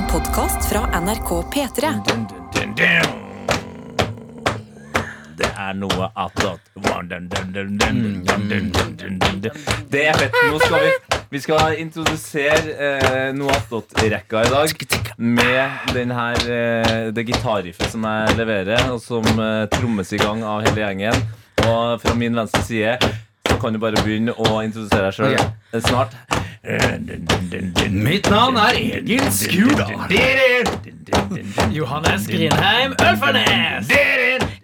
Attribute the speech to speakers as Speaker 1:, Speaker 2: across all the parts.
Speaker 1: en podkast fra NRK P3.
Speaker 2: Det er noe attåt. Det er fett. Nå skal vi, vi skal introdusere eh, noe attåt-rekka i dag med den her, eh, det gitarriffet som jeg leverer, og som eh, trommes i gang av hele gjengen. Og fra min venstre side kan du bare begynne å introdusere deg sjøl snart.
Speaker 3: Mitt navn er Egil Skurdal. Johannes Grindheim Ølfernes.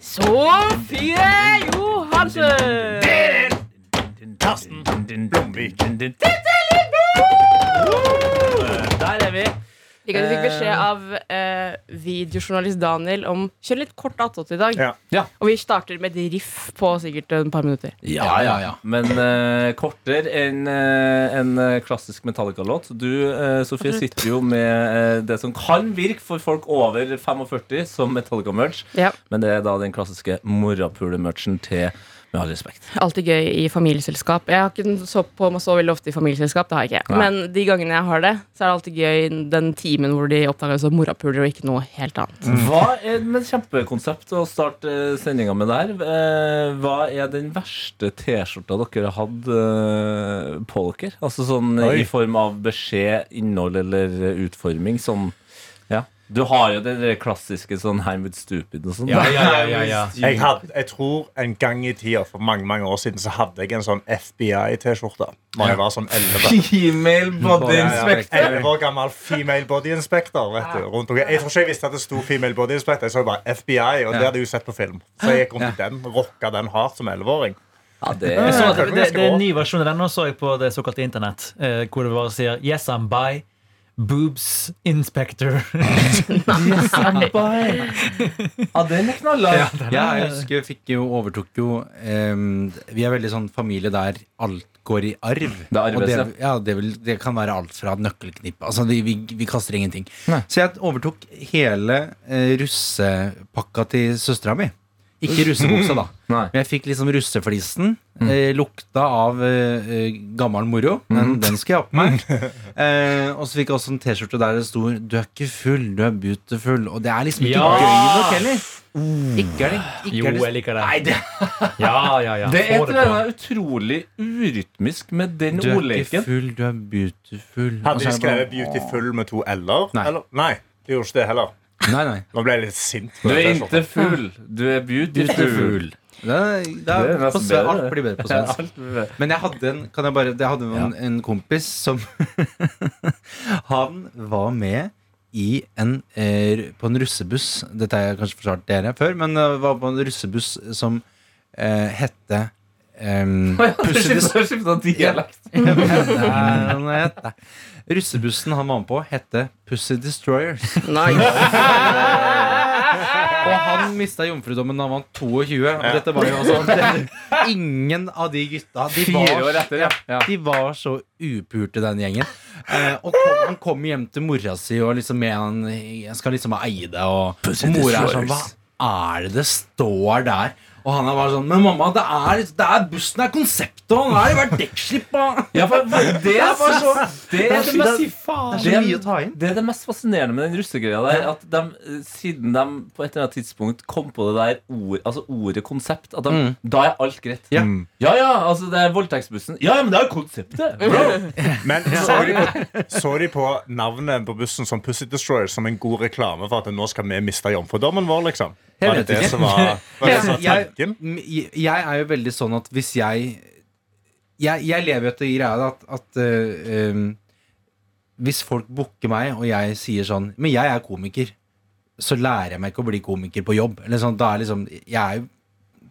Speaker 4: Sofie Johansen!
Speaker 2: Karsten Blomvik. Der er vi.
Speaker 4: Liker at vi fikk beskjed av eh, videojournalist Daniel om kjør litt kort attåt i dag.
Speaker 5: Ja.
Speaker 2: Ja.
Speaker 4: Og vi starter med et riff på sikkert et par minutter.
Speaker 2: Ja, ja, ja. Men eh, kortere enn eh, en eh, klassisk Metallica-låt. Du, eh, Sofie, sitter jo med eh, det som kan virke for folk over 45 som Metallica-merch,
Speaker 4: Ja.
Speaker 2: men det er da den klassiske morapule-merchen til Med all respekt.
Speaker 4: Alltid gøy i familieselskap. Jeg har ikke så på meg så veldig ofte i familieselskap. Det har jeg ikke.
Speaker 2: Nei.
Speaker 4: Men de gangene jeg har det, så er det alltid gøy den timen hvor de oppdager så morapuler og ikke noe helt annet.
Speaker 2: Hva er med kjempekonsept å starte sendinga med der? Eh, Hva er den verste T-skjorta dere har hatt eh, på dere? Altså sånn
Speaker 5: Oi.
Speaker 2: i form av beskjed, innhold eller utforming? Sånn, ja. Du har jo det det klassiske sånn I'm stupid og sånn.
Speaker 3: Ja, ja, ja, ja, ja.
Speaker 5: Jeg, hadde, jeg tror en gang i tida, for mange mange år siden, så hadde jeg en sånn FBI-T-skjorte. Da jeg var sånn 11.
Speaker 2: Female body inspector.
Speaker 5: 11 år gammel female body inspector. Vet du, rundt. Jeg tror ikke jeg visste at det sto female body inspector. Jeg så bare FBI, og det hadde jeg jo sett på film. Så jeg gikk rundt i den, rocka den hardt som 11-åring.
Speaker 2: Ja, det
Speaker 5: er
Speaker 3: det, det, det er en ny versjon av den. Nå så jeg på det såkalte internett, eh, hvor det bare sier Yes, I'm by. Boobs inspector.
Speaker 2: Ja, den er knalla.
Speaker 3: Ja,
Speaker 6: Ja, jeg husker jeg fikk jo, overtok jo um, Vi er veldig sånn familie der alt går i arv.
Speaker 2: Det arves,
Speaker 6: og det,
Speaker 2: ja.
Speaker 6: ja, det, vil, det kan være alt fra nøkkelknipp Altså, vi, vi, vi kaster ingenting.
Speaker 2: Nei.
Speaker 6: Så jeg overtok hele uh, russepakka til søstera mi. Ikke russebuksa, da.
Speaker 2: Nei.
Speaker 6: Men jeg fikk liksom russeflisen. Eh, lukta av eh, gammel moro, men den skal jeg ha på meg. eh, og så fikk jeg også en T-skjorte der det sto 'Du er ikke full, du er beautiful'. Og det er liksom ikke
Speaker 3: Ja.
Speaker 6: gøy nok heller. Ikke er det, ikke
Speaker 3: Jo,
Speaker 6: er det
Speaker 3: jeg liker det.
Speaker 2: Nei, det,
Speaker 3: Ja, ja, ja.
Speaker 2: det er
Speaker 3: Få
Speaker 2: et
Speaker 3: det
Speaker 2: eller
Speaker 3: på.
Speaker 2: annet utrolig urytmisk med den
Speaker 6: Du er ikke
Speaker 2: ordleken.
Speaker 6: full, du er beautiful.
Speaker 5: Hadde
Speaker 6: Og så
Speaker 5: de skrevet 'beautiful' med to l-er?
Speaker 6: Nei.
Speaker 5: Eller? Nei, de gjorde ikke det heller.
Speaker 6: Nei, nei.
Speaker 5: Nå ble jeg litt sint.
Speaker 2: Du er ikke full, du er beautiful.
Speaker 6: Det det
Speaker 2: Det er nesten bedre,
Speaker 6: alt blir bedre på svensk. Men jeg hadde en, kan jeg bare, jeg hadde en, en kompis som Han var med i en, eh, på en russebuss. Dette har jeg kanskje fortalt dere før, men det var på en russebuss som eh, hette um,
Speaker 2: skifta skifta dialekt.
Speaker 6: Russebussen han var med på, hette Pussy Destroyers. Og han mista jomfrudommen da han var 22. Og dette var jo altså Ingen av de gutta de
Speaker 2: Fire år
Speaker 6: var,
Speaker 2: etter, ja. ja.
Speaker 6: de var så upurte, den gjengen. Eh, og kom, han kom hjem til mora si og liksom med han Jeg skal liksom eie det. Og, og mora er sånn Hva er det det står der? Og han er bare sånn Men mamma, det er, det er bussen er konseptet, og nå er det vært dekkslipp og
Speaker 2: Ja, for det er bare så Det er det mest
Speaker 6: Det er så mye å ta inn.
Speaker 2: det er det mest fascinerende med den russegreia der, at de, eh, siden de på et eller annet tidspunkt kom på det der ord, altså ordet konsept, at de, da er alt greit.
Speaker 6: Ja.
Speaker 2: ja, ja, altså det er voldtektsbussen. Ja, ja, men det er jo konseptet! Bro.
Speaker 5: Men de, på, sorry på navnet på bussen som Pussy Destroyer som en god reklame for at nå skal vi miste jomfrudommen vår, liksom?
Speaker 6: Jeg
Speaker 5: Var det
Speaker 6: vet
Speaker 5: det
Speaker 6: ikke.
Speaker 5: som var, var, det som var
Speaker 6: jeg,
Speaker 5: tanken?
Speaker 6: jeg er jo veldig sånn at hvis jeg Jeg, jeg lever jo etter greia at, at uh, hvis folk booker meg, og jeg sier sånn Men jeg er komiker, så lærer jeg meg ikke å bli komiker på jobb. Eller sånn, da er liksom Jeg er jo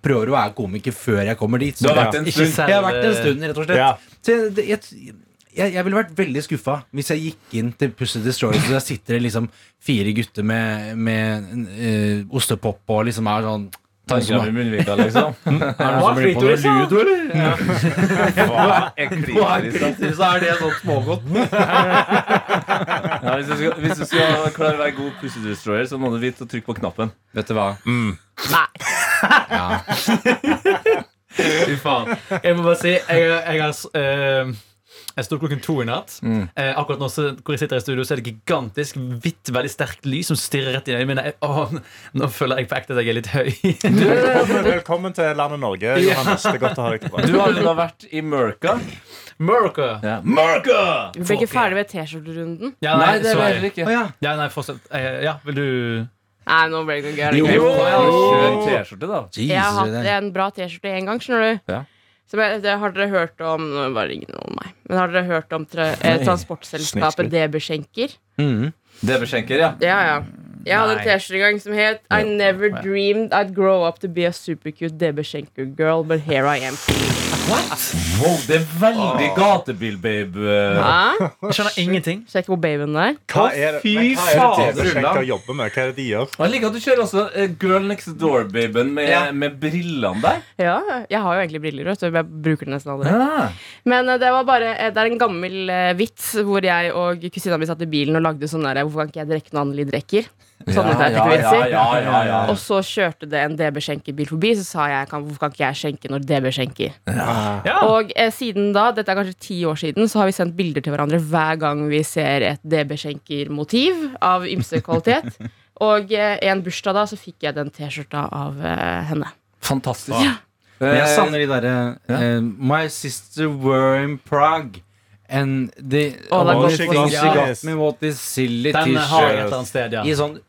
Speaker 6: prøver å være komiker før jeg kommer dit.
Speaker 2: Du har vært en
Speaker 3: Ikke
Speaker 2: stund.
Speaker 3: selv-
Speaker 6: Jeg har vært en stund, rett og slett.
Speaker 5: Ja.
Speaker 6: Så jeg, jeg, jeg, jeg ville vært veldig skuffa hvis jeg gikk inn til Pussy Destroyers, og der sitter det liksom fire gutter med, med uh, ostepop og liksom er sånn
Speaker 2: Tannkrem i munnvika, liksom.
Speaker 6: Er det noen som blir på noe ludo, eller?
Speaker 2: Hva er da?
Speaker 6: Så er det sånn smågodt.
Speaker 2: Ja, hvis, du skal, hvis du skal klare å være god Pussy Destroyer, så må du vite å trykke på knappen.
Speaker 6: Vet du hva? Mm.
Speaker 4: Nei.
Speaker 6: Ja.
Speaker 3: Fy faen. Jeg må bare si Jeg, jeg har eh, Jeg sto klokken to i natt. Eh, akkurat nå så, hvor jeg sitter i studio, så er det gigantisk, hvitt, veldig sterkt lys som stirrer rett inn i øynene mine. Åh, nå føler jeg på ekte at jeg er litt høy.
Speaker 5: Velkommen, velkommen til landet Norge, Johannes. Det er godt å ha deg tilbake.
Speaker 2: Du har da vært i Mørka.
Speaker 3: Mørka!
Speaker 2: Ja. Murka!
Speaker 4: Vi ble ikke ferdig med T-skjorterunden.
Speaker 3: Ja,
Speaker 2: Nei, det
Speaker 3: så-
Speaker 2: var heller ikke.
Speaker 6: Oh, ja.
Speaker 3: Ja, nei, fortsett. Eh, ja, vil du
Speaker 4: Nei, nå ble det noe gøy.
Speaker 2: Jo, kjør T-skjorte, da.
Speaker 4: Jeg har hatt en bra T-skjorte en gang, skjønner du.
Speaker 2: Ja.
Speaker 4: Så jeg, det har dere hørt om det ingen om meg Men har dere hørt om tra eh, transportselskapet. DB Schenker?
Speaker 6: Mhm.
Speaker 2: DB Skjenker, ja.
Speaker 4: Ja, ja. Jeg hadde en T-skjorte en gang som het I never dreamed I'd grow up to be a super cute DB Schenker girl, but here I am.
Speaker 2: Wow, det er veldig gatebil-babe.
Speaker 4: Hæ?
Speaker 3: Jeg skjønner ingenting.
Speaker 4: Ser hvor på babyen der?
Speaker 5: Hva er det,
Speaker 2: Fy
Speaker 5: men hva er det TV Skjenker
Speaker 2: Ulla.
Speaker 5: jobber med? Hva er det de gjør?
Speaker 2: Jeg liker at du kjører også eh, Girl Next Door-baben med,
Speaker 6: Ja.
Speaker 2: med brillene der.
Speaker 4: Ja, jeg har jo egentlig briller, vet du. Jeg bruker det nesten aldri.
Speaker 2: Ja.
Speaker 4: Men eh, det var bare eh, Det er en gammel eh, vits hvor jeg og kusina mi satt i bilen og lagde sånn der Hvorfor kan ikke jeg drikke noe annet drikker? Sånne
Speaker 2: ja, ja, ja, ja, ja.
Speaker 4: Og så kjørte det en DB-skjenkebil forbi, så sa jeg hvorfor kan ikke jeg skjenke når DB skjenker?
Speaker 3: Ja.
Speaker 4: Og eh, siden da, dette er kanskje ti år siden, så har vi sendt bilder til hverandre hver gang vi ser et DB Skjenker-motiv av ymse kvalitet. Og eh, en bursdag da, så fikk jeg den T-skjorta av eh, henne.
Speaker 2: Fantastisk.
Speaker 6: Jeg savner de derre
Speaker 2: ja.
Speaker 6: My sister were in Prague. And the
Speaker 4: oh, det
Speaker 6: only
Speaker 4: godt
Speaker 6: thing
Speaker 5: for-
Speaker 6: she
Speaker 5: Ja.
Speaker 6: got me was this silly
Speaker 3: Den har jeg et
Speaker 6: T-shirt.
Speaker 3: eller annet sted, ja.
Speaker 6: I sånn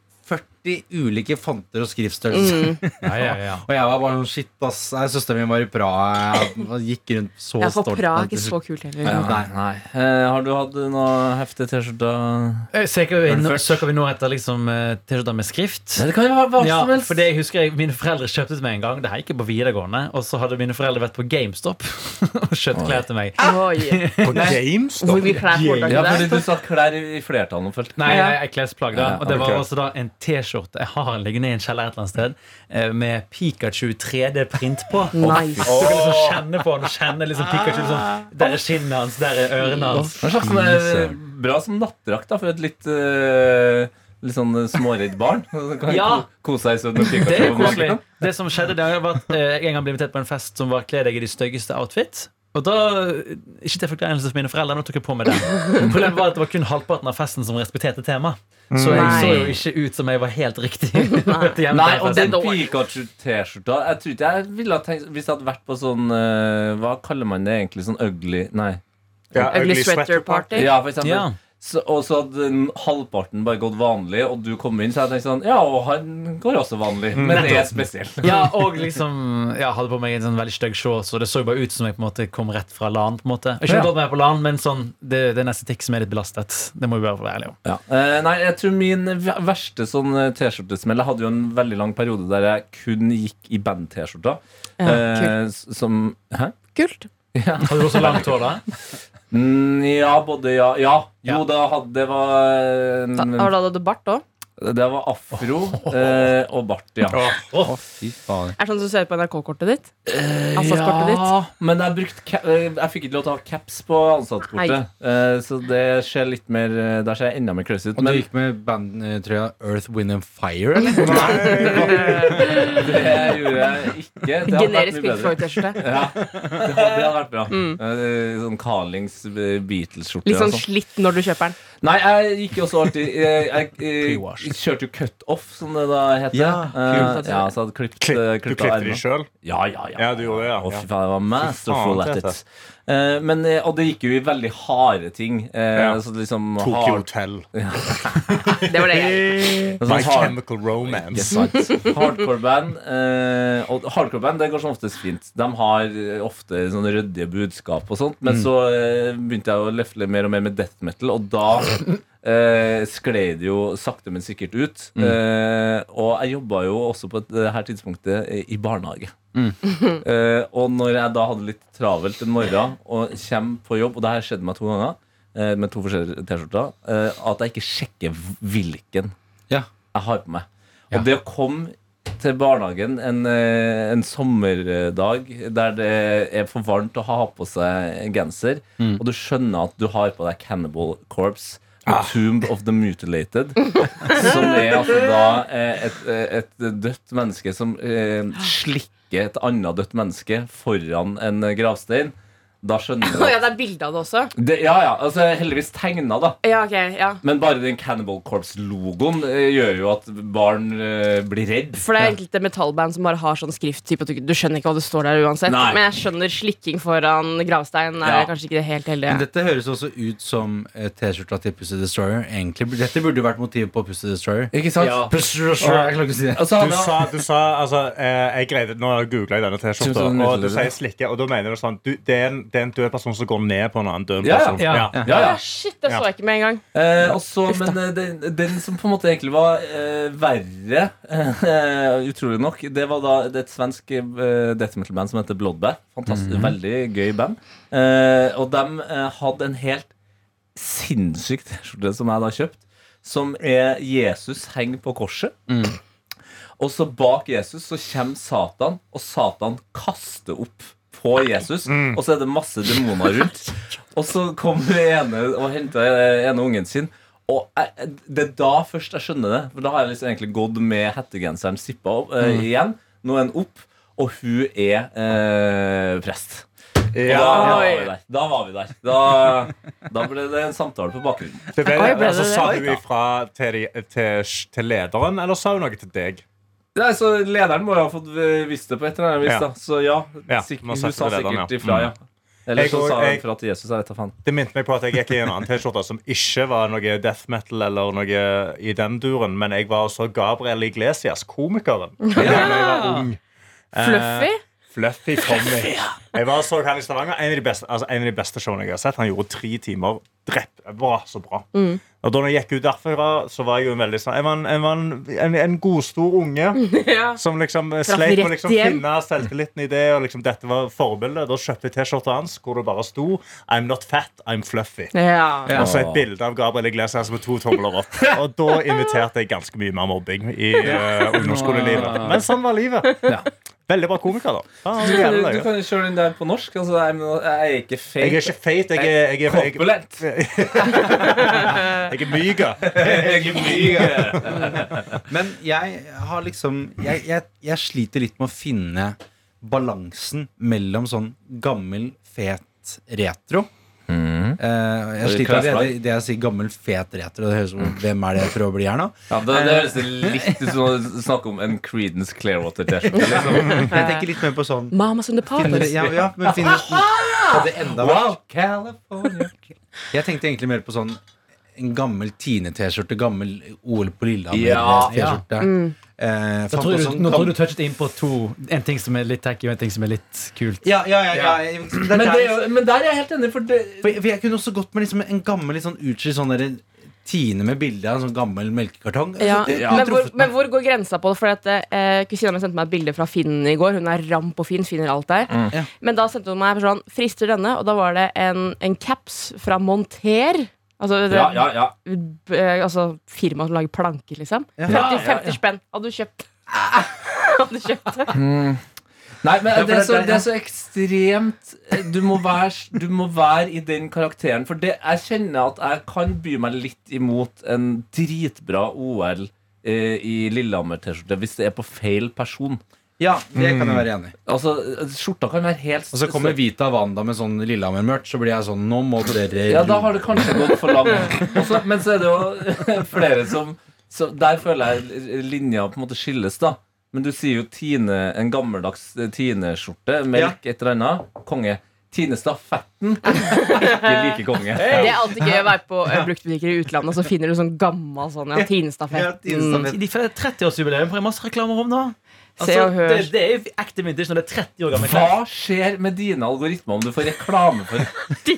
Speaker 6: 40 ulike fonter og skriftstørrelser.
Speaker 4: Mm.
Speaker 3: ja, ja, ja.
Speaker 6: Og jeg var bare sånn shit, ass. Søsteren min var i Praha. Jeg gikk rundt så
Speaker 4: Ja, Jeg
Speaker 6: stolt.
Speaker 4: Praha er ikke så kult heller.
Speaker 2: ja,
Speaker 6: Nei.
Speaker 2: nei. Eh, har du hatt noe heftige T-skjorter?
Speaker 3: Eh, Søker vi,
Speaker 2: Er
Speaker 3: nå, søker vi nå etter liksom, eh, T-skjorter med skrift?
Speaker 2: Det kan jo være hva
Speaker 3: Ja,
Speaker 2: som helst.
Speaker 3: for det jeg husker jeg, Mine foreldre kjøpte til meg en gang. Det her gikk jeg på videregående Og så hadde mine foreldre vært på GameStop og kjøpt klær til meg.
Speaker 4: Oi.
Speaker 5: På GameStop?
Speaker 4: Hvor mye klær får du?
Speaker 2: ja, fordi du satt klær i, flertall nå, følte
Speaker 3: Nei, nei, jeg klesplagg da Og det var også da en t-skjorte Jeg har liggende i en kjeller et eller annet sted eh, Med Pikachu 3D-print på
Speaker 4: Nice.
Speaker 3: Du kan liksom kjenne på den Og kjenne liksom Pikachu sånn, Der er skinnet hans, der er ørene hans
Speaker 2: Det er slags sånn, bra som nattdrakt for et litt uh Litt sånn småredd barn. Så kan
Speaker 3: Ja.
Speaker 2: Kose seg sånn med
Speaker 3: Det er koselig. Det som skjedde det var at Jeg en gang ble invitert på en fest Som var kledd deg i de styggeste outfit og da, ikke til forkleinelse for mine foreldre, nå tok jeg på meg den. Problemet var at det var kun halvparten av festen som respekterte tema. Så jeg
Speaker 4: Nei.
Speaker 3: så jo ikke ut som jeg var helt riktig.
Speaker 2: Nei, og den Pikachu-T-skjorta Jeg tror ikke jeg ville ha tenkt Hvis jeg hadde vært på sånn eh, Hva kaller man det egentlig? Sånn ugly Nei.
Speaker 5: Ja,
Speaker 4: Ugly Sweater Party.
Speaker 2: Ja, for eksempel.
Speaker 3: Ja.
Speaker 2: Så, og så hadde halvparten bare gått vanlig, og du kom inn, så jeg tenkte sånn Ja, og han går også vanlig, men det er spesiell.
Speaker 3: Ja, og liksom ja, hadde på meg en sånn veldig stygg shorts, og det så bare ut som jeg på en måte kom rett fra LAN. på en måte Ikke
Speaker 2: Ja.
Speaker 3: gått mer på LAN, men sånn, det, det er en estetikk som er litt belastet. Det må vi bare være ærlige om.
Speaker 2: Ja. Eh, nei, jeg tror min verste sånn eh, T-skjortesmell Jeg hadde jo en veldig lang periode der jeg kun gikk i band-T-skjorta.
Speaker 4: Ja,
Speaker 2: eh, som Hæ?
Speaker 4: Kult.
Speaker 2: Ja.
Speaker 3: Hadde du også langt hår da?
Speaker 2: Mm, ja, både ja. Ja. Jo, da hadde det var eh,
Speaker 4: Da, har du hatt bart òg?
Speaker 2: Det var afro eh, og bart, ja.
Speaker 6: Å, fy faen.
Speaker 4: Er det sånn som du ser på NRK-kortet ditt? Ansattkortet ditt?
Speaker 2: Ja, men jeg, brukt eh, jeg fikk ikke lov til å ha caps på ansattkortet. Eh, så det skjer litt mer eh, Der ser jeg enda mer crazy ut.
Speaker 6: Og du gikk med bandtrøya Earth, Wind and Fire, eller?
Speaker 2: det gjorde jeg ikke. Det
Speaker 4: Generisk Pink. Floyd-T-skjorte.
Speaker 2: Ja, det hadde, det hadde vært bra. Eh, Sånn Carlings eh, Beatles-skjorte.
Speaker 4: Litt sånn
Speaker 2: sånn.
Speaker 4: slitt når du kjøper den.
Speaker 2: Nei, jeg gikk jo også alltid Jeg, jeg,
Speaker 3: Pre-wash.
Speaker 2: jeg kjørte jo cut-off, som det da heter.
Speaker 6: Ja, uh,
Speaker 2: ja, så jeg hadde klippet,
Speaker 5: Klipp,
Speaker 2: eh,
Speaker 5: du
Speaker 2: klippet
Speaker 5: klippte
Speaker 2: armene.
Speaker 5: de sjøl?
Speaker 2: Ja, ja, ja.
Speaker 5: Ja, du gjorde det, ja.
Speaker 2: Å, fy faen, jeg var masterful at it. Eh, men, eh, og det gikk jo i veldig harde ting. Uh,
Speaker 5: Ja.
Speaker 2: Så liksom
Speaker 5: Tokyo
Speaker 2: hard,
Speaker 5: Hotel.
Speaker 4: Det var det jeg
Speaker 2: sånn
Speaker 5: My
Speaker 2: hard,
Speaker 5: Chemical Romance.
Speaker 2: Hardcore-band uh, Og hardcore-band det går som oftest fint. De har ofte sånne ryddige budskap og sånt. Men så eh, begynte jeg å løfle mer og mer med death metal, og da eh, skled jo sakte, men sikkert ut. Eh, og jeg jobba jo også på et- det her tidspunktet i- i barnehage. Eh, og når jeg da hadde litt travelt en morgen og kommer på jobb, og det her skjedde meg to ganger, eh, med to forskjellige T-skjorter, eh, at jeg ikke sjekker hvilken
Speaker 6: Ja.
Speaker 2: jeg har på meg.
Speaker 6: Ja.
Speaker 2: Og det å komme til barnehagen en, eh, en sommerdag der det er for varmt å ha på seg genser, og du skjønner at du har på deg Cannibal Corpse. The Tomb of the Mutilated. Som er altså da eh, et, eh, et dødt menneske som eh, slikker et annet dødt menneske foran en gravstein. Da skjønner du
Speaker 4: ja, det er bilde av det også?
Speaker 2: det, Ja, ja, altså heldigvis tegna, da.
Speaker 4: Ja, ok, ja
Speaker 2: Men bare den Cannibal Corpse-logoen eh, gjør jo at barn eh, blir redd.
Speaker 4: For det er enkelte metallband som bare har sånn skrift typ, at du, du skjønner ikke hva det står der uansett.
Speaker 2: Nei.
Speaker 4: Men jeg skjønner slikking foran gravstein er
Speaker 2: Ja.
Speaker 4: kanskje ikke det helt heldige.
Speaker 6: Men dette høres også ut som eh, T-skjorta til Pussy Destroyer. Egentlig, Dette burde jo vært motivet på Pussy Destroyer.
Speaker 2: Ikke sant?
Speaker 3: Ja.
Speaker 6: Pussy Destroyer, jeg klarer ikke å si det.
Speaker 2: Altså,
Speaker 5: Du
Speaker 2: han-
Speaker 5: sa, du sa altså, eh, jeg greide, Nå googla jeg denne T-skjorta,
Speaker 2: Tusen
Speaker 5: og du sier slikke. Og da mener du sånn du, det, er en, det er en død person som går ned på en annen død
Speaker 2: Ja, ja.
Speaker 5: person.
Speaker 3: Ja.
Speaker 2: ja, ja.
Speaker 4: Ja, shit, det så jeg ikke med en gang.
Speaker 2: Eh, også, men eh, den, den som på en måte egentlig var eh, verre, eh, utrolig nok, det var da det er et svensk eh, death metal-band som heter Bloodbath. Fantastisk, Veldig gøy band. Eh, og de eh, hadde en helt sinnssyk T-skjorte som jeg da kjøpt, som er Jesus henger på korset. Og så bak Jesus så kommer Satan, og Satan kaster opp på Jesus. Og så er det masse demoner rundt. Og så kommer ene og henter ene ungen sin. Og jeg, det er da først jeg skjønner det. For da har jeg liksom egentlig gått med hettegenseren sippa opp eh, igjen. Nå er den opp, og hun er eh, prest. Og
Speaker 5: Ja.
Speaker 2: Da, var vi der. da var vi der. Da, da ble det en samtale på bakgrunnen.
Speaker 5: Det ble,
Speaker 4: Oi, ble det
Speaker 5: altså,
Speaker 4: det?
Speaker 5: sa
Speaker 4: hun
Speaker 5: du ifra til, til, til lederen, eller sa hun noe til deg?
Speaker 2: Nei, så Lederen må jo ha fått eh, visst det på et eller annet vis.
Speaker 5: Ja.
Speaker 2: da Så ja,
Speaker 5: Ja,
Speaker 2: sikkert, hun
Speaker 5: sa
Speaker 2: sa
Speaker 5: lederen,
Speaker 2: sikkert
Speaker 5: ja.
Speaker 2: ifra, ja. Eller så sa hun
Speaker 5: jeg-
Speaker 2: fra til Jesus. Jeg vet da faen.
Speaker 5: Det minte meg på at jeg gikk i en annen T-skjorte som ikke var noe death metal eller noe i den duren, men jeg var også Gabriel Iglesias, komikeren. Ja. jeg var ung.
Speaker 4: Fluffy?
Speaker 5: Fluffy Tommy. Jeg var så han i Stavanger. En av, de beste, altså, en av de beste showene jeg har sett. Han gjorde tre timer. Drept. Bra, så bra. Og da jeg gikk ut derfra, så var jeg jo en veldig sånn Jeg var en, jeg var en, en, en godstor unge
Speaker 4: ja.
Speaker 5: som liksom eh, sleit med å liksom finne selvtilliten i det. Og liksom dette var forbildet. Da kjøpte jeg T-skjorta hans hvor det bare sto I'm not fat, I'm fluffy.
Speaker 4: Ja.
Speaker 5: Og så et bilde av Gabriel Iglesias med to tomler opp. Og da inviterte jeg ganske mye mer mobbing i uh, ungdomsskolelivet. Men sånn var livet. Veldig bra komiker, da. Ah,
Speaker 2: Du,
Speaker 5: er
Speaker 2: du kan jo kjøre den der på norsk. Altså, jeg, jeg er ikke feit.
Speaker 5: jeg er ikke feit. Jeg er, jeg er, jeg
Speaker 2: Korpulent.
Speaker 5: jeg er myga.
Speaker 2: Jeg er myga.
Speaker 6: Men jeg har liksom jeg, jeg, jeg sliter litt med å finne balansen mellom sånn gammel, fet retro. Eh, jeg sliter allerede i det jeg sier gammel, fet retro. Det høres ut som hvem er det for å bli her nå?
Speaker 2: Ja, det, det høres litt ut som å snakke om en Creedence Clearwater-T-skjorte. Liksom.
Speaker 6: Jeg tenker litt mer på sånn
Speaker 4: Mamas and the Papas.
Speaker 6: ja, ja, men finner på det enda verre.
Speaker 2: Wow, California.
Speaker 6: Jeg tenkte egentlig mer på sånn en gammel Tine-T-skjorte, gammel OL på
Speaker 2: Ja,
Speaker 6: Lillehammer-T-skjorte. Eh,
Speaker 3: nå tror du touchet inn på to. En ting som er litt tacky, og en ting som er litt kult.
Speaker 6: ja, ja, ja, ja. det
Speaker 2: Men, det, er men der er jeg helt enig, for det
Speaker 6: For jeg, for jeg kunne også gått med liksom en gammel litt sånn utskilt sånn der Tine med bilde av en sånn gammel melkekartong.
Speaker 4: Ja.
Speaker 6: Altså, det-
Speaker 2: Ja.
Speaker 4: Men, hvor, men hvor går grensa på det? For at, eh, Kusina mi sendte meg et bilde fra Finn i går. Hun er ram på Finn, finner alt der.
Speaker 6: Ja.
Speaker 4: Men da sendte hun meg sånn Frister denne? Og da var det en, en caps fra Monter. Altså, det,
Speaker 2: Ja, ja, ja.
Speaker 4: eh, altså firma som lager planker, liksom.
Speaker 6: Ja.
Speaker 4: 50,
Speaker 2: Ja, ja, ja.
Speaker 4: 50 spenn. Hadde du kjøpt Hadde du kjøpt det?
Speaker 2: Nei, men det er, så,
Speaker 6: det-
Speaker 2: det er så ekstremt Du må være, du må være i den karakteren. For det, jeg kjenner at jeg kan by meg litt imot en dritbra OL eh, i Lillehammer-T-skjorte hvis det er på feil person.
Speaker 6: Ja, det kan jeg være enig i.
Speaker 2: Altså, Skjorta kan være helt
Speaker 6: Og så kommer Vita Wanda med sånn Lillehammer-merch, så blir jeg sånn Nå må dere
Speaker 2: Ja, da har det kanskje gått for langt. Også, men så er det jo flere som så Der føler jeg linja på en måte skilles, da. Men du sier jo Tine, en gammeldags eh, Tine-skjorte. Melk, et eller annet. Konge. Tine-stafetten. Ikke like konge.
Speaker 4: Det er alltid gøy å være på eh, bruktbutikker i utlandet, og så finner du sånn gammel sånn ja,
Speaker 6: Ja,
Speaker 4: Tinestafett.
Speaker 6: Tinestafett.
Speaker 3: De feirer 30-årsjubileum får jeg masse reklamer om, da.
Speaker 4: Se
Speaker 3: Altså,
Speaker 4: og hør.
Speaker 3: det, det er jo ekte vintage når det er 30 år gamle klær.
Speaker 2: Hva skjer med dine algoritmer om du får reklame for
Speaker 3: Det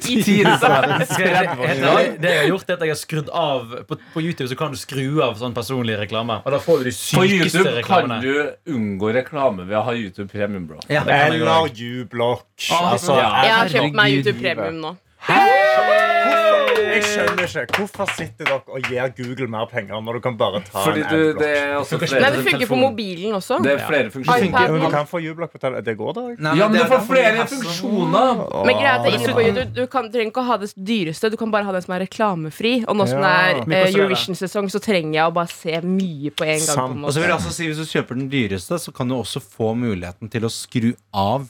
Speaker 3: jeg har gjort, er at jeg har skrudd av På, på YouTube så kan du skru av sånn personlig reklame. Og da får du de
Speaker 2: På
Speaker 3: sykeste
Speaker 2: YouTube kan du unngå reklame ved å ha YouTube Premium, bro.
Speaker 3: Ja,
Speaker 5: Eller
Speaker 3: uBlock.
Speaker 5: U-Block.
Speaker 2: Ah,
Speaker 5: Altså,
Speaker 2: ja.
Speaker 4: Jeg har kjøpt meg YouTube Premium nå.
Speaker 5: Jeg skjønner ikke. Hvorfor sitter dere og gir Google mer penger når du kan bare ta
Speaker 2: Fordi
Speaker 5: en
Speaker 2: du,
Speaker 5: adblock?
Speaker 2: det er også
Speaker 3: Funker.
Speaker 4: Nei, det funker på mobilen også.
Speaker 2: Det er flere funksjoner.
Speaker 4: iPad.
Speaker 5: Du kan få U-block på tele... Det går, da?
Speaker 6: Nei,
Speaker 2: Ja, men du får flere
Speaker 6: det er
Speaker 2: funksjoner.
Speaker 4: Men det er inne på YouTube Du kan, trenger ikke å ha det dyreste, du kan bare ha den som er reklamefri. Og nå som det er eh, Eurovision-sesong, så trenger jeg å bare se mye på en gang. På en
Speaker 6: Og så vil jeg også si Hvis du kjøper den dyreste, så kan du også få muligheten til å skru av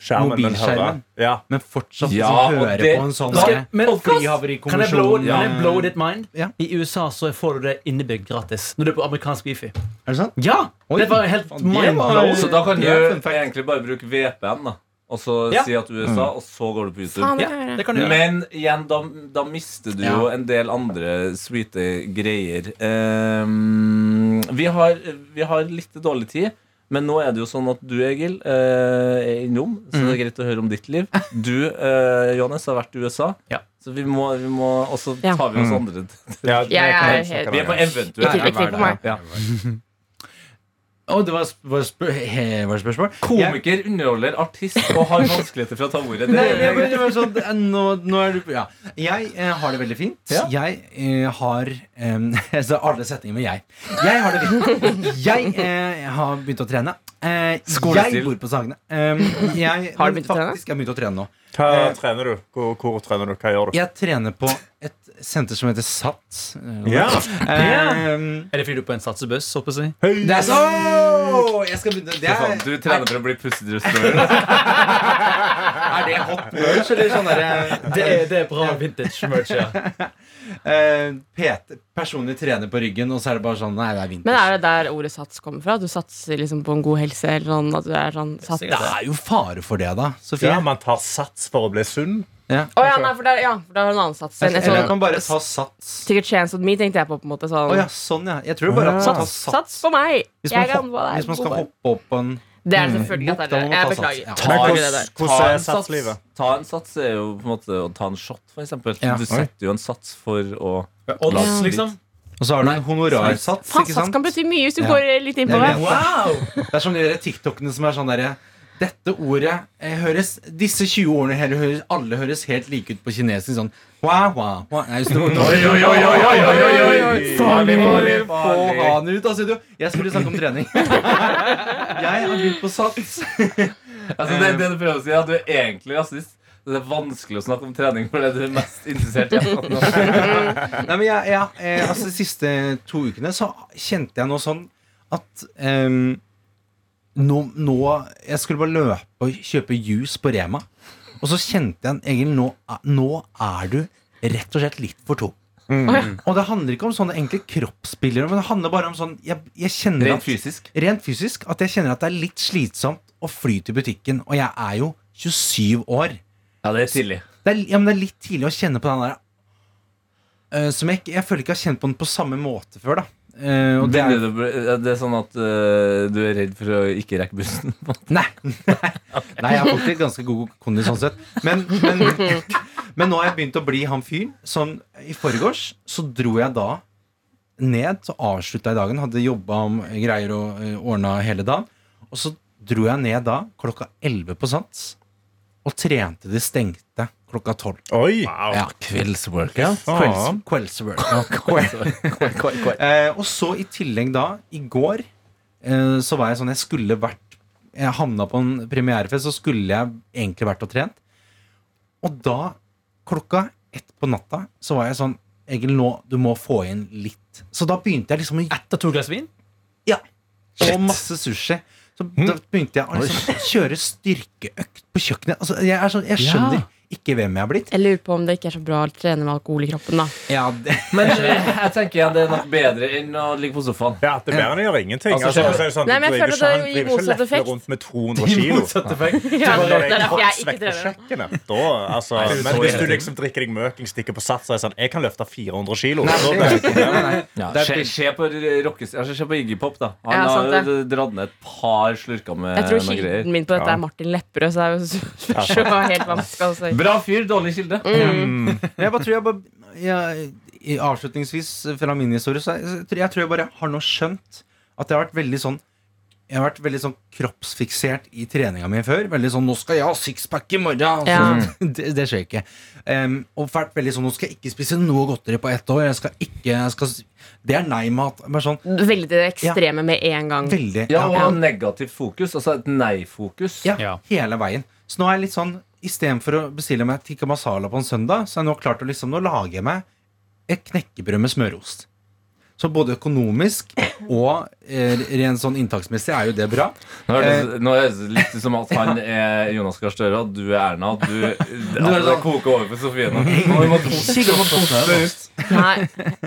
Speaker 5: Skjermen, men hører. Ja.
Speaker 6: Men fortsatt
Speaker 2: Ja,
Speaker 6: liksom, høre
Speaker 2: det-
Speaker 6: på en sånn
Speaker 3: Skal- men- Kan jeg blow,
Speaker 6: ja.
Speaker 3: kan jeg blow ditt mind?
Speaker 6: Ja.
Speaker 3: I USA så får du det innebygd gratis når du er på amerikansk wifi.
Speaker 6: Er det sant?
Speaker 3: Ja!
Speaker 6: Oi,
Speaker 3: det var helt
Speaker 6: faen, det
Speaker 3: mind
Speaker 6: var-
Speaker 3: blown.
Speaker 2: Så da kan du egentlig bare bruke VPN, da. Og så
Speaker 3: Ja.
Speaker 2: si at USA, og så går du på YouTube.
Speaker 3: Ja,
Speaker 4: kan jeg gjøre.
Speaker 3: det kan du gjøre.
Speaker 2: Men igjen, da, da mister du jo en del andre sweete greier. Um, vi, har, vi har litt dårlig tid, men nå er det jo sånn at du, Egil, eh, er innom. Så det er greit å høre om ditt liv. Du, uh, Johannes, har vært i USA.
Speaker 3: Ja.
Speaker 2: Så vi må, vi må Og så tar vi oss andre.
Speaker 5: Ja, det
Speaker 4: jeg
Speaker 5: snakke.
Speaker 2: Vi er på eventuelt.
Speaker 4: Ikke, ikke meg.
Speaker 2: Ja.
Speaker 6: Å, det var, sp- var, spør he, var spørsmål?
Speaker 2: Komiker, underholder, artist og har vanskeligheter for å ta ordet.
Speaker 6: Nei,
Speaker 2: Det,
Speaker 6: det, det var sånn eh, nå, nå er du Ja. Jeg eh, har det veldig fint.
Speaker 2: Ja.
Speaker 6: Jeg eh, har eh, Så alle setninger med jeg. Jeg har det fint. Jeg eh, har begynt å trene. Eh, jeg bor på Sagene. Jeg,
Speaker 4: Har du
Speaker 6: men
Speaker 4: begynt å trene?
Speaker 6: Faktisk, jeg har begynt å trene nå.
Speaker 5: Hva trener du? Hvor, hvor trener du? Hva gjør du?
Speaker 6: Jeg trener på et senter som heter SATS. Eh,
Speaker 5: Ja.
Speaker 6: Um,
Speaker 3: Er det fordi du er på en satsebuss? håper jeg å si?
Speaker 6: det er så Jeg skal begynne Det er,
Speaker 2: du trener for å bli Pussy
Speaker 6: er det hot merch, eller sånn derre
Speaker 3: Det er, det er bra vintage merch. Ja.
Speaker 6: eh, PT, Personlig trener på ryggen, og så er det bare sånn Nei, det er vintage.
Speaker 4: Men er det der ordet sats kommer fra? At du satser liksom på en god helse? Eller sånn, at du er sånn sats?
Speaker 6: Det er jo fare for det, da. Sofie.
Speaker 5: Ja, man tar sats for å bli sunn.
Speaker 6: Ja.
Speaker 4: oh, ja, nei, for der, ja, for der har hun en annen sats.
Speaker 6: Eller
Speaker 4: sånn,
Speaker 6: kan bare ta sats.
Speaker 4: sikkert chance with me, tenkte jeg på. på en måte sånn
Speaker 6: oh, ja, sånn, ja. Jeg tror bare at man tar
Speaker 4: Sats,
Speaker 6: sats.
Speaker 4: på meg!
Speaker 6: Hvis man,
Speaker 4: Jeg kan
Speaker 6: hopp, hvis man skal hoppe opp på en
Speaker 4: Det er selvfølgelig at det er det. Jeg
Speaker 6: ta
Speaker 4: beklager. Ta
Speaker 2: en sats. Ta en sats er jo på en måte å ta en shot, for eksempel.
Speaker 6: Ja.
Speaker 2: Du setter jo en sats for å
Speaker 3: Odds, liksom.
Speaker 6: Og så har du en honorarsats,
Speaker 4: sats kan bety mye hvis du
Speaker 6: Ja.
Speaker 4: går litt inn på det.
Speaker 3: Wow!
Speaker 6: Det er som de TikTokene som er sånn derre dette ordet eh, høres Disse 20 ordene her høres, alle høres helt like ut på kinesisk. Sånn hua, hua, hua. Nei, så
Speaker 2: Oi, oi, oi, oi, oi, oi, oi, oi.
Speaker 6: Farlig, farlig,
Speaker 2: Farlig,
Speaker 6: Få han ut av studio. Jeg skulle snakke om trening. Jeg har begynt på sats.
Speaker 2: Altså, det, det du prøver å si, er at du er egentlig rasist. Det er vanskelig å snakke om trening for det du er mest interessert i.
Speaker 6: Nei, men jeg, jeg, eh, altså, De siste to ukene så kjente jeg noe sånn at ehm, nå, nå Jeg skulle bare løpe og kjøpe juice på Rema. Og så kjente jeg egentlig nå, nå er du rett og slett litt for tung. Og det handler ikke om sånne enkle kroppsbilder, men det handler bare om sånn Jeg, jeg
Speaker 2: Rent
Speaker 6: at,
Speaker 2: fysisk.
Speaker 6: rent fysisk at jeg kjenner at det er litt slitsomt å fly til butikken. Og jeg er jo 27 år.
Speaker 2: Ja, det er tidlig.
Speaker 6: Det er, ja, men det er litt tidlig å kjenne på den der uh, Som jeg, jeg føler ikke jeg har kjent på den på samme måte før. da Eh, det
Speaker 2: Det
Speaker 6: er,
Speaker 2: er, det er sånn at uh, du er redd for å ikke rekke bussen?
Speaker 6: nei, nei, nei, jeg har faktisk ganske god kondis sånn sett. Men, men, men nå har jeg begynt å bli han fyren som I forgårs så dro jeg da ned, så avslutta jeg dagen. Hadde jobba om greier og uh, ordna hele dagen. Og så dro jeg ned da klokka 11 på Sats og trente det stengte klokka 12.
Speaker 5: Oi!
Speaker 6: Ja.
Speaker 2: Kveldsworkout?
Speaker 6: Kvelds, kveldsworkout. Eh, og så i tillegg da, i går, eh, så var jeg sånn Jeg skulle vært Jeg havna på en premierefest, så skulle jeg egentlig vært og trent. Og da, klokka ett på natta, så var jeg sånn Egil, nå, du må få inn litt. Så da begynte jeg liksom å
Speaker 3: Etter to glass vin?
Speaker 6: Ja. Og masse sushi. Så da begynte jeg å liksom kjøre styrkeøkt på kjøkkenet. Altså, jeg, er sånn, jeg skjønner ikke hvem jeg har blitt.
Speaker 4: Jeg lurer på om det ikke er så bra å trene med alkohol i kroppen. da
Speaker 6: Ja, det,
Speaker 2: Men øh, jeg tenker ja, det er nok bedre enn å ligge på sofaen.
Speaker 5: Ja, det er bedre enn å gjøre ingenting.
Speaker 2: Altså,
Speaker 5: Altså, så er det sånn,
Speaker 4: Nei, men jeg føler at det
Speaker 5: driver ikke
Speaker 4: motsatt effekt.
Speaker 5: rundt med 200 kilo.
Speaker 3: Motsatt effekt.
Speaker 4: Ja, det er
Speaker 5: det er
Speaker 4: derfor jeg ikke trener.
Speaker 5: Da, altså,
Speaker 2: Nei,
Speaker 5: men hvis du liksom drikker deg møking, stikker på sats og er sånn Jeg kan løfte 400 kilo.
Speaker 6: Nei,
Speaker 5: så
Speaker 6: er. Nei.
Speaker 2: Ja,
Speaker 6: er
Speaker 2: se, på altså, på Iggy Pop, da. Han
Speaker 4: Ja, sant
Speaker 2: har dratt ned et par slurker med
Speaker 4: Jeg tror kilden min på dette er Martin Lepperød, så det er jo så, så helt skal si.
Speaker 2: Bra fyr, dårlig kilde.
Speaker 6: Mm. jeg bare tror jeg bare jeg, i- Avslutningsvis fra min historie Så jeg, jeg, tror- jeg bare har nå skjønt At jeg har vært veldig sånn Jeg har vært veldig sånn kroppsfiksert i treninga mi før. Veldig sånn 'Nå skal jeg ha sixpack i morgen!' Altså,
Speaker 4: Ja.
Speaker 6: det, det skjer ikke. Um, og vært veldig sånn 'Nå skal jeg ikke spise noe godteri på ett år'. Jeg skal ikke jeg skal, Det er nei-mat. Sånn
Speaker 4: Veldig det ekstreme med en gang.
Speaker 6: veldig
Speaker 2: Ja,
Speaker 6: ja,
Speaker 2: og negativt fokus. Altså et nei-fokus.
Speaker 6: ja,
Speaker 3: Ja.
Speaker 6: hele veien. Så nå er jeg litt sånn Istedenfor å bestille meg tikka masala på en søndag, så har jeg nå klart å liksom Nå lager jeg meg et knekkebrød med smørost. Så både økonomisk og eh, rent sånn inntaksmessig er jo det bra.
Speaker 2: Nå høres det litt ut som at han er Jonas Gahr Støre, og du er Erna. At Du, altså, det koker over for Sofie nå.
Speaker 4: Nei,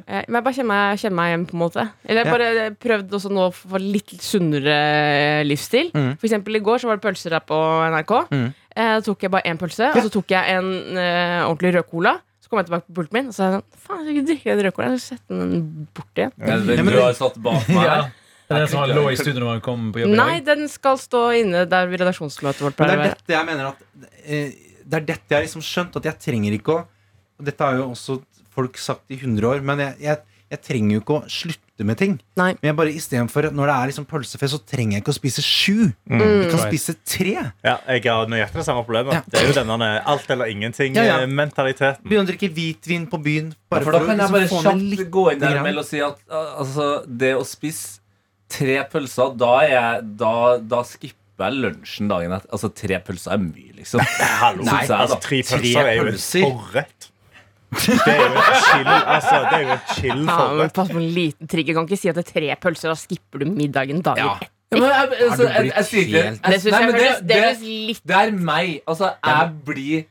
Speaker 4: eh, men jeg bare kjenner meg, kjenner meg hjem, på en måte. Eller jeg bare prøvde også nå å få litt sunnere livsstil. For eksempel i går så var det pølser her på NRK.
Speaker 6: Mm.
Speaker 4: Eh, Da tok jeg bare én pølse, og så tok jeg en eh, ordentlig rød cola. Så kom jeg tilbake på pulten min, og så sa jeg sånn Faen, jeg skal ikke drikke den rød colaen. Jeg skal sette den bort igjen.
Speaker 2: Ja, Den du har satt bak meg
Speaker 3: Ja. Det er den som lå i studio når han kom på jobb
Speaker 4: Nei, den skal stå inne der redaksjonsmøtet vårt pleier
Speaker 6: det
Speaker 4: å
Speaker 6: er
Speaker 4: være.
Speaker 6: dette jeg mener at eh, Det er dette jeg har liksom skjønt, at jeg trenger ikke å Og dette har jo også folk sagt i 100 år, men jeg, jeg, jeg trenger jo ikke å slutte med ting.
Speaker 4: Nei.
Speaker 6: Men jeg bare istedenfor Når det er liksom pølsefest, så trenger jeg ikke å spise sju.
Speaker 4: Mm.
Speaker 6: Jeg kan spise tre.
Speaker 5: Ja, jeg har nøyaktig det samme problemet.
Speaker 6: Ja.
Speaker 5: Det er jo denne alt eller
Speaker 6: Ja, ja.
Speaker 5: ingenting-mentaliteten.
Speaker 6: Begynne å drikke hvitvin på byen.
Speaker 2: Ja,
Speaker 6: Bare
Speaker 2: for da kan jeg
Speaker 6: liksom
Speaker 2: bare kjapt gå inn der med si at altså, det å spise tre pølser, da, er jeg, da, da skipper jeg lunsjen dagen etter. Altså, tre pølser er mye, liksom.
Speaker 5: Hallo.
Speaker 2: Nei,
Speaker 5: altså,
Speaker 2: altså,
Speaker 5: tre
Speaker 6: tre
Speaker 5: pølser er jo en forrett. Det er jo en chill altså, Det er jo chill forrett.
Speaker 4: pass på en liten trigger. Kan ikke si at det er tre pølser, da skipper du middagen dagen
Speaker 6: Ja.
Speaker 4: etter.
Speaker 2: Ja, men jeg, altså,
Speaker 6: du
Speaker 2: jeg,
Speaker 6: blitt
Speaker 2: jeg sier ikke
Speaker 6: helt-
Speaker 4: Det syns
Speaker 2: Nei,
Speaker 4: jeg
Speaker 2: men
Speaker 4: høres det
Speaker 2: det,
Speaker 4: høres litt
Speaker 2: det er meg. Altså, jeg blir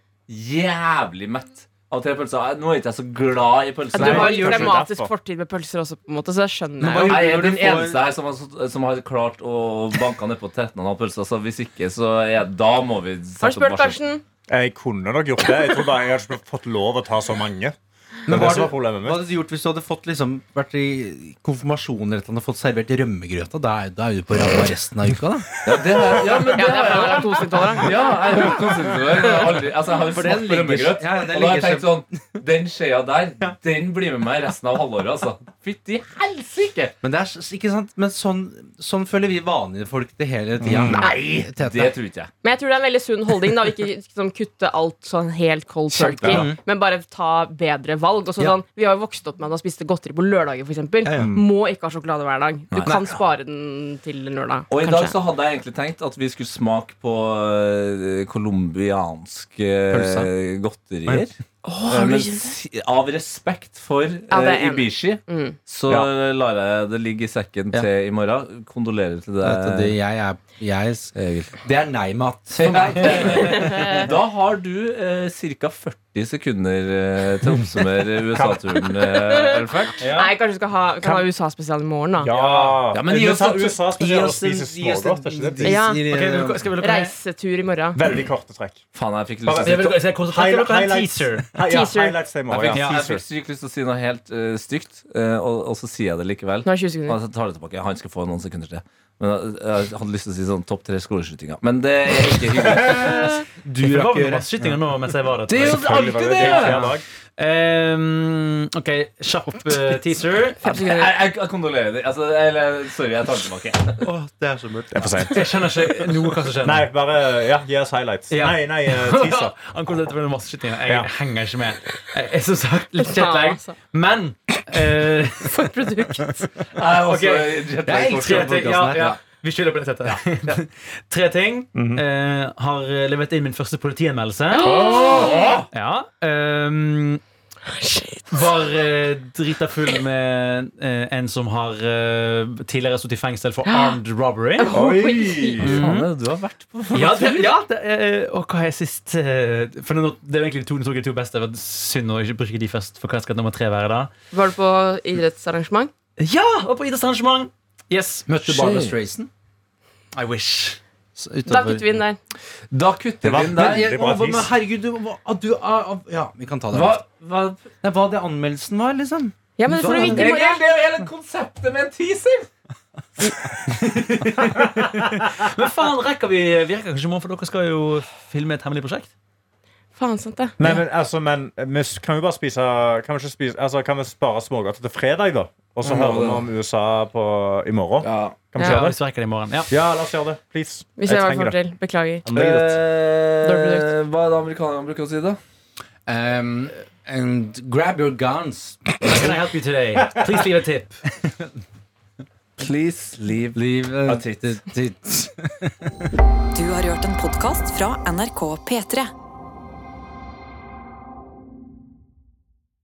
Speaker 2: jævlig mett av tre pølser. Jeg- Nå er ikke jeg så glad i pølser.
Speaker 4: Du har
Speaker 5: Nei,
Speaker 4: jo traumatisk
Speaker 5: derfor.
Speaker 4: fortid med pølser også, på en måte, så skjønner jeg
Speaker 6: hva
Speaker 4: jo.
Speaker 2: Jeg er den eneste her som har, som har klart å banke ned på 13,5 pølser. Så hvis ikke, så er, da må vi
Speaker 4: Har
Speaker 2: sette
Speaker 4: du spurt
Speaker 2: opp varsel.
Speaker 4: Karsten?
Speaker 5: Jeg kunne nok gjort det. Jeg tror bare jeg hadde ikke fått lov å ta så mange.
Speaker 6: Men
Speaker 5: er
Speaker 6: hva hadde, hva hadde du gjort hvis du hadde fått liksom, vært i konfirmasjon eller eller fått servert rømmegrøta? Da er, da er du på ramma resten av uka, da.
Speaker 2: Ja, det er, ja, men det
Speaker 4: er
Speaker 2: jo
Speaker 4: to Laktoseintolerant.
Speaker 2: Ja, jeg hørt konsistensen. Jeg har altså, jeg har jo smakt på rømmegrøt.
Speaker 6: ja,
Speaker 2: og da har jeg tenkt sånn Den skjea der, den blir med meg resten av halvåret, altså. Fytti helsike!
Speaker 6: Men, det er, ikke sant? Men sånn, sånn føler vi vanlige folk det hele tida.
Speaker 2: Nei,
Speaker 6: Tete.
Speaker 2: det tror ikke jeg.
Speaker 4: Men jeg tror det er en veldig sunn holdning. da Ikke liksom, kutte alt sånn helt cold turkey,
Speaker 6: ja.
Speaker 4: men bare ta bedre valg. Og så
Speaker 6: Ja.
Speaker 4: sånn, vi har jo vokst opp med at man spiste godteri på lørdager, f.eks.
Speaker 6: Ja, ja.
Speaker 4: Må ikke ha sjokolade hver dag. Du
Speaker 6: Nei.
Speaker 4: kan spare den til lørdag.
Speaker 2: Og i dag så hadde jeg egentlig tenkt at vi skulle smake på eh, colombianske
Speaker 6: Pølser.
Speaker 2: godterier.
Speaker 4: Du
Speaker 2: Men av respekt for
Speaker 4: Ja, det
Speaker 2: eh. Ibishi,
Speaker 4: Mm.
Speaker 2: så
Speaker 5: Ja.
Speaker 2: lar jeg det ligge i sekken
Speaker 6: Ja.
Speaker 2: til i morgen. Kondolerer til deg,
Speaker 6: jeg er, jeg,
Speaker 2: Egil.
Speaker 6: det er nei-mat.
Speaker 2: Da har du eh, ca. 40 sekunder eh, til å oppsummere USA-turen, eh, Elfert.
Speaker 4: Nei, kanskje vi skal ha, kan ha USA-spesial i morgen, da.
Speaker 5: Ja,
Speaker 2: Ja, men gi oss-
Speaker 5: USA
Speaker 6: gi oss?
Speaker 4: Ja.
Speaker 3: Ok, du- skal vi?
Speaker 4: Reisetur i morgen.
Speaker 5: Veldig korte trekk.
Speaker 2: Faen, jeg fikk lyst til å si
Speaker 3: jeg teaser.
Speaker 5: Ja,
Speaker 2: fikk,
Speaker 5: Ja.
Speaker 2: sykt lyst til å si noe helt uh, stygt, uh, og, og så sier jeg det likevel.
Speaker 4: Nå er det 20 sekunder.
Speaker 2: Han skal få noen sekunder til. Men eh, jeg hadde lyst til å si sånn topp tre skoleskytinger. Men det er ikke hyggelig.
Speaker 6: Du
Speaker 3: Det var
Speaker 6: jo
Speaker 3: vel masse skytinger nå mens jeg var der.
Speaker 2: Det er jo alltid
Speaker 5: det
Speaker 2: det!
Speaker 3: Ehm, ok, kjapp uh, teaser.
Speaker 2: Jeg, jeg, jeg kondolerer. Altså, eller, sorry, jeg tar det tilbake.
Speaker 6: Åh, det er så mørkt.
Speaker 5: Det er for seint.
Speaker 3: Jeg skjønner ikke noe hva som skjer.
Speaker 5: Nei, bare ja, gi oss highlights.
Speaker 3: Ja.
Speaker 5: Nei, nei, eh, teaser.
Speaker 3: Han kom til å masse skytinger. Jeg
Speaker 5: Ja.
Speaker 3: henger ikke med. Jeg er som sagt litt
Speaker 4: kjedelig.
Speaker 3: Men eh,
Speaker 4: For produkt.
Speaker 2: Jeg okay.
Speaker 3: Ok.
Speaker 6: Jeg elsker
Speaker 3: tre. Ja, ja. Vi skylder på det settet. Tre ting. Eh, har levert inn min første politianmeldelse. Ja. ehm, var eh, drita full med eh, en som har eh, tidligere stått i fengsel for armed robbery.
Speaker 5: Oi!
Speaker 2: Faen, du har vært på
Speaker 3: Ja, det, ja det, eh, og hva er sist eh, For nå, Det er jo egentlig de to, de to, de to beste. Det var synd å ikke bruke de først. For hva skal nummer tre være da?
Speaker 4: Var du på idrettsarrangement?
Speaker 3: Ja! Og på idrettsarrangement! Yes.
Speaker 6: Møtte du Barbara Strayson?
Speaker 3: I wish.
Speaker 6: S-
Speaker 4: Da kutter vi inn der.
Speaker 2: Da kutter vi inn der.
Speaker 6: jeg, å, men herregud, du, hva, du ah, Ja, vi kan ta det.
Speaker 2: Hva, hva
Speaker 6: Nei, hva det anmeldelsen var, liksom.
Speaker 4: Ja, men det får du vite i
Speaker 2: det er jo hele konseptet med en teaser!
Speaker 3: Men faen, rekker vi Vi rekker kanskje i morgen, for dere skal jo filme et hemmelig prosjekt.
Speaker 4: Faen, sant det.
Speaker 5: Nei, men, altså, men kan vi bare spise Kan vi, ikke spise, altså, kan vi spare smågodter til fredag, da? Og så hører vi om USA på, i morgen?
Speaker 2: Ja.
Speaker 5: Kan vi
Speaker 4: Ja.
Speaker 3: Ja,
Speaker 5: gjøre det?
Speaker 3: rekker det i morgen. Ja.
Speaker 5: Ja, la oss gjøre det. Please.
Speaker 4: Hvis
Speaker 5: jeg, Jeg
Speaker 4: får til. Beklager.
Speaker 2: Eh, hva er det amerikanerne bruker å si, da?
Speaker 6: Um, and grab your guns.
Speaker 3: How can I help you today? Please leave a tip.
Speaker 2: Please leave
Speaker 6: Leave
Speaker 2: A
Speaker 6: tit- tit.
Speaker 1: Du har hørt en podkast fra NRK P3.